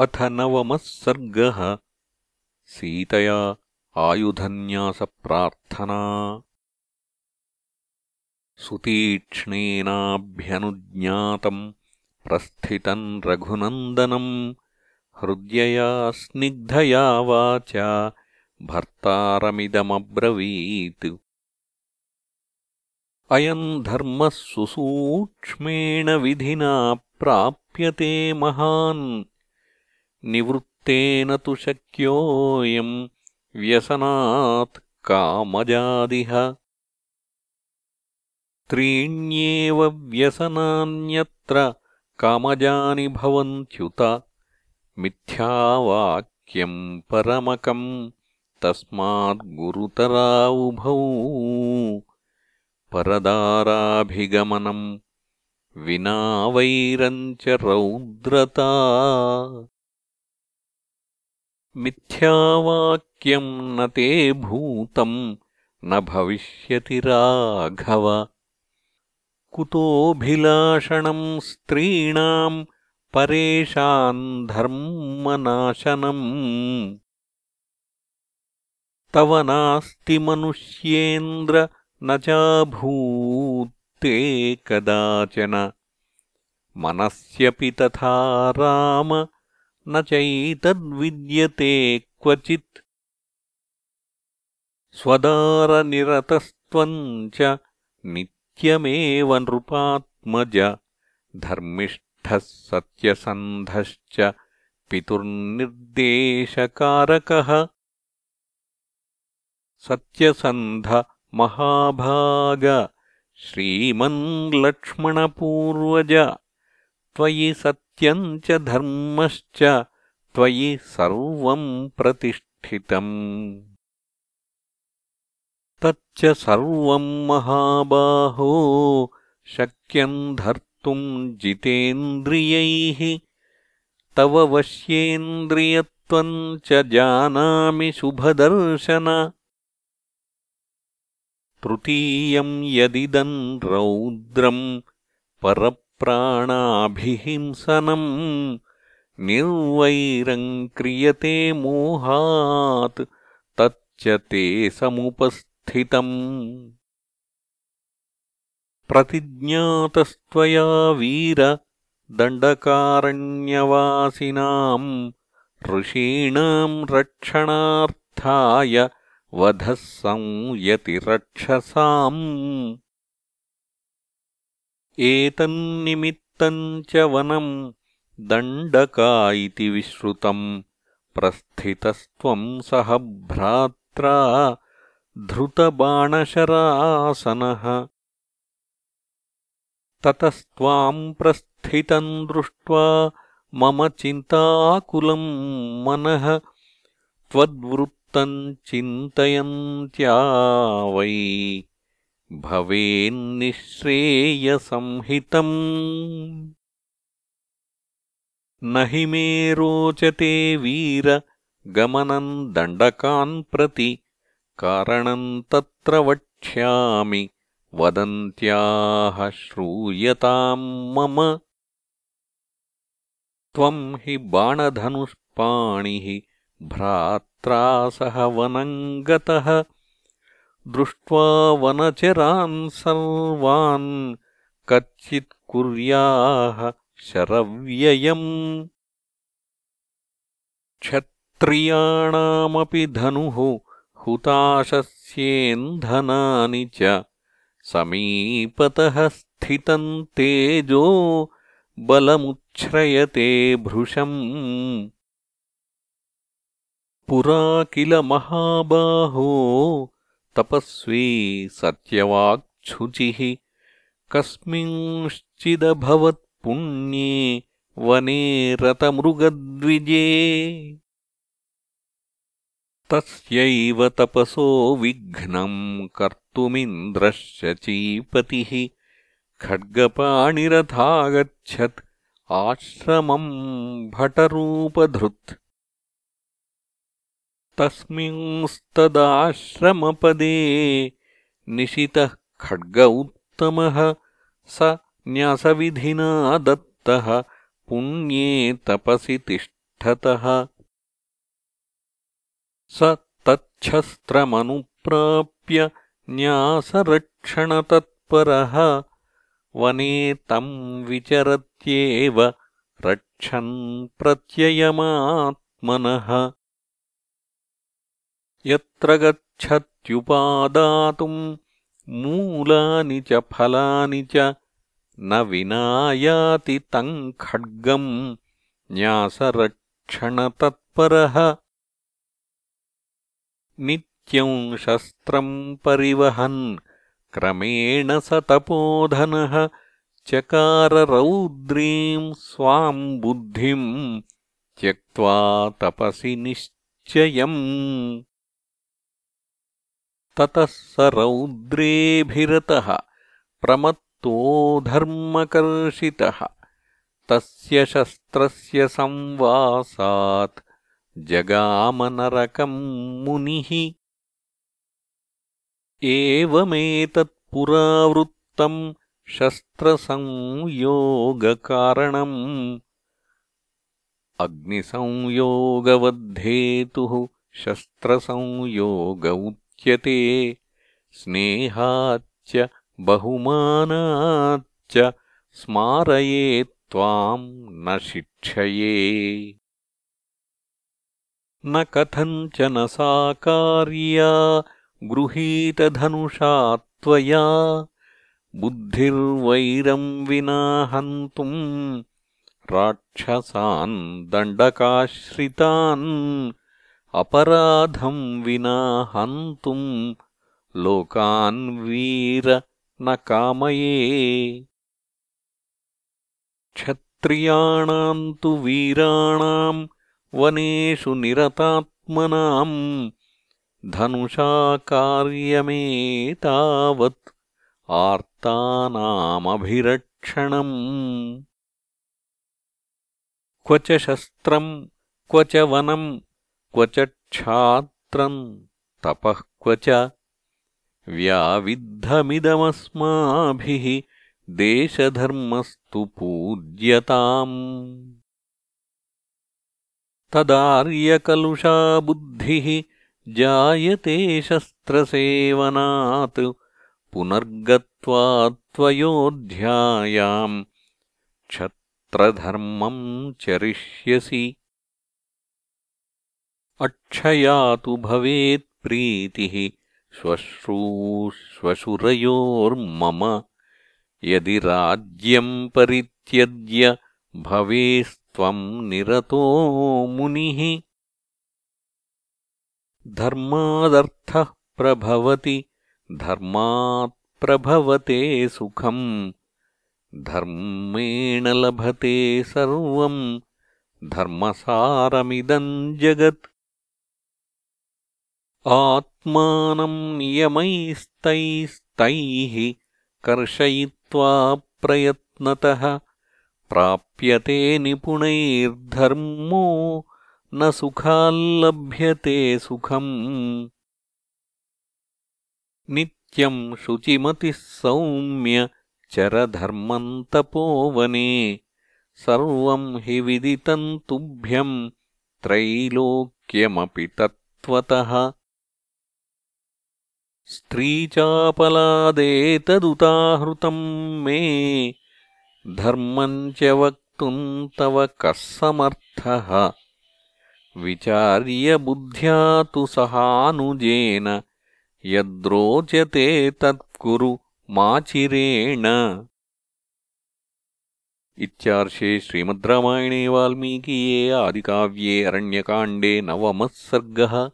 अथ नवमः सर्गः। सीतया आयुधन्यासप्रार्थना। सुतीक्ष्णेनाभ्यनुज्ञातम् प्रस्थितम् रघुनन्दनम्। हृद्यया स्निग्धया वाचा भर्तारमिदमब्रवीत्। अयम् धर्मः सुसूक्ष्मेण विधिना प्राप्यते महान् निवृत्तेन तु शक्योऽयम् व्यसनात् कामजादिह। त्रीण्येव व्यसनान्यत्र कामजानि भवन्त्युत मिथ्यावाक्यम् परमकम् तस्माद्गुरुतरा उभौ। परदाराभिगमनम् विना वैरम् च रौद्रता मिथ्यावाक्यम् न ते भूतम् न भविष्यति राघव। कुतोऽभिलाषणम् स्त्रीणाम् परेषाम् धर्मनाशनम्। तव नास्ति मनुष्येन्द्र न चाभूत्ते कदाचन। मनस्यपि तथा राम न चैतद्विद्यते क्वचित्। स्वदारनिरतस्त्वम् च नित्यमेव नृपात्मज धर्मिष्ठः सत्यसन्धश्च पितुर्निर्देशकारकः। सत्यसन्ध महाभाग श्रीमन् लक्ष्मणपूर्वज त्वयि सत्यम् च धर्मश्च त्वयि सर्वम् प्रतिष्ठितम्। तच्च सर्वम् महाबाहो शक्यम् धर्तुम् जितेन्द्रियैः। तव वश्येन्द्रियत्वम् च जानामि शुभदर्शन। तृतीयम् यदिदम् रौद्रम् पर प्राणाभिहिंसनम् निर्वैरम् क्रियते मोहात् तच्च ते समुपस्थितम्। प्रतिज्ञातस्त्वया वीर दण्डकारण्यवासिनाम् ऋषीणाम् रक्षणार्थाय वधः संयतिरक्षसाम् एतन्निमित्तम् च वनम् दण्डका इति विश्रुतम् प्रस्थितस्त्वम् सह भ्रात्रा धृतबाणशरासनः। ततस्त्वाम् प्रस्थितम् दृष्ट्वा मम चिन्ताकुलम् मनः त्वद्वृत्तम् चिन्तयन्त्या वै भवेन्निःश्रेयसंहितम्। न हि मे रोचते वीर गमनम् दण्डकान् प्रति कारणम् तत्र वक्ष्यामि वदन्त्याः श्रूयताम् मम। त्वम् हि बाणधनुष्पाणिः भ्रात्रा सह वनम् गतः दृष्ट्वा वनचरान् सर्वान् कच्चित् कुर्याः शरव्ययम्। क्षत्रियाणामपि धनुः हुताशस्येन्धनानि च समीपतः स्थितम् तेजो बलमुच्छ्रयते भृशम्। पुरा किल महाबाहो तपस्वी सत्यवाक्छुचिः कस्मिंश्चिदभवत्पुण्ये वने रतमृगद्विजे। तस्यैव तपसो विघ्नम् कर्तुमिन्द्रः शचीपतिः खड्गपाणिरथागच्छत् आश्रमम् भटरूपधृत् तस्मिंस्तदाश्रमपदे निशितः खड्ग उत्तमः स न्यासविधिना दत्तः पुण्ये तपसि तिष्ठति। स तच्छस्त्रमनुप्राप्य न्यासरक्षणतत्परः वने तम् विचरत्येव रक्षन् प्रत्ययमात्मनः यत्र गच्छत्युपादातुम् मूलानि च फलानि च न विनायाति तम् खड्गम् न्यासरक्षणतत्परः। नित्यम् शस्त्रम् परिवहन् क्रमेण स तपोधनः चकाररौद्रीम् स्वाम् बुद्धिम् त्यक्त्वा तपसि निश्चयम् ततः स रौद्रेऽभिरतः प्रमत्तो धर्मकर्षितः। तस्य शस्त्रस्य संवासात् जगामनरकम् मुनिः। एवमेतत्पुरावृत्तम् शस्त्रसंयोगकारणम्। अग्निसंयोगवद्धेतुः शस्त्रसंयोग उच्यते स्नेहाच्च बहुमानाच्च स्मारये त्वाम् न शिक्षये। न कथञ्चन सा कार्या गृहीतधनुषा त्वया बुद्धिर्वैरम् विना हन्तुम् राक्षसान् दण्डकाश्रितान् अपराधम् विना हन्तुम् लोकान् वीर न कामये। क्षत्रियाणाम् तु वीराणाम् वनेषु निरतात्मनाम् धनुषा कार्यमेतावत् आर्तानामभिरक्षणम्। क्व च शस्त्रम् क्व च वनम् क्व च क्षात्रम् तपः क्व च व्याविद्धमिदमस्माभिः देशधर्मस्तु पूज्यताम्। तदार्यकलुषा बुद्धिः जायते शस्त्रसेवनात् पुनर्गत्वा त्वयोऽध्यायाम् क्षत्रधर्मम् चरिष्यसि अक्षया तु भवेत्प्रीतिः श्वश्रूश्वशुरयोर्मम यदि राज्यम् परित्यज्य भवेस्त्वम् निरतो मुनिः। धर्मादर्थः प्रभवति धर्मात् प्रभवते सुखम्। धर्मेण लभते सर्वम्। धर्मसारमिदम् जगत् आत्मानम् नियमैस्तैस्तैः कर्षयित्वा प्रयत्नतः प्राप्यते निपुणैर्धर्मो न सुखाल्लभ्यते सुखम्। नित्यम् शुचिमतिः सौम्य चरधर्मम् तपोवने सर्वम् हि विदितम् तुभ्यम् त्रैलोक्यमपि तत्त्वतः स्त्रीचापलादेतदुताहृतम् मे धर्मम् च वक्तुम् तव कः समर्थः विचार्य बुद्ध्या तु सहानुजेन यद्रोचते तत्कुरु माचिरेण। इत्यार्षे श्रीमद्रामायणे वाल्मीकीये आदिकाव्ये अरण्यकाण्डे नवमः सर्गः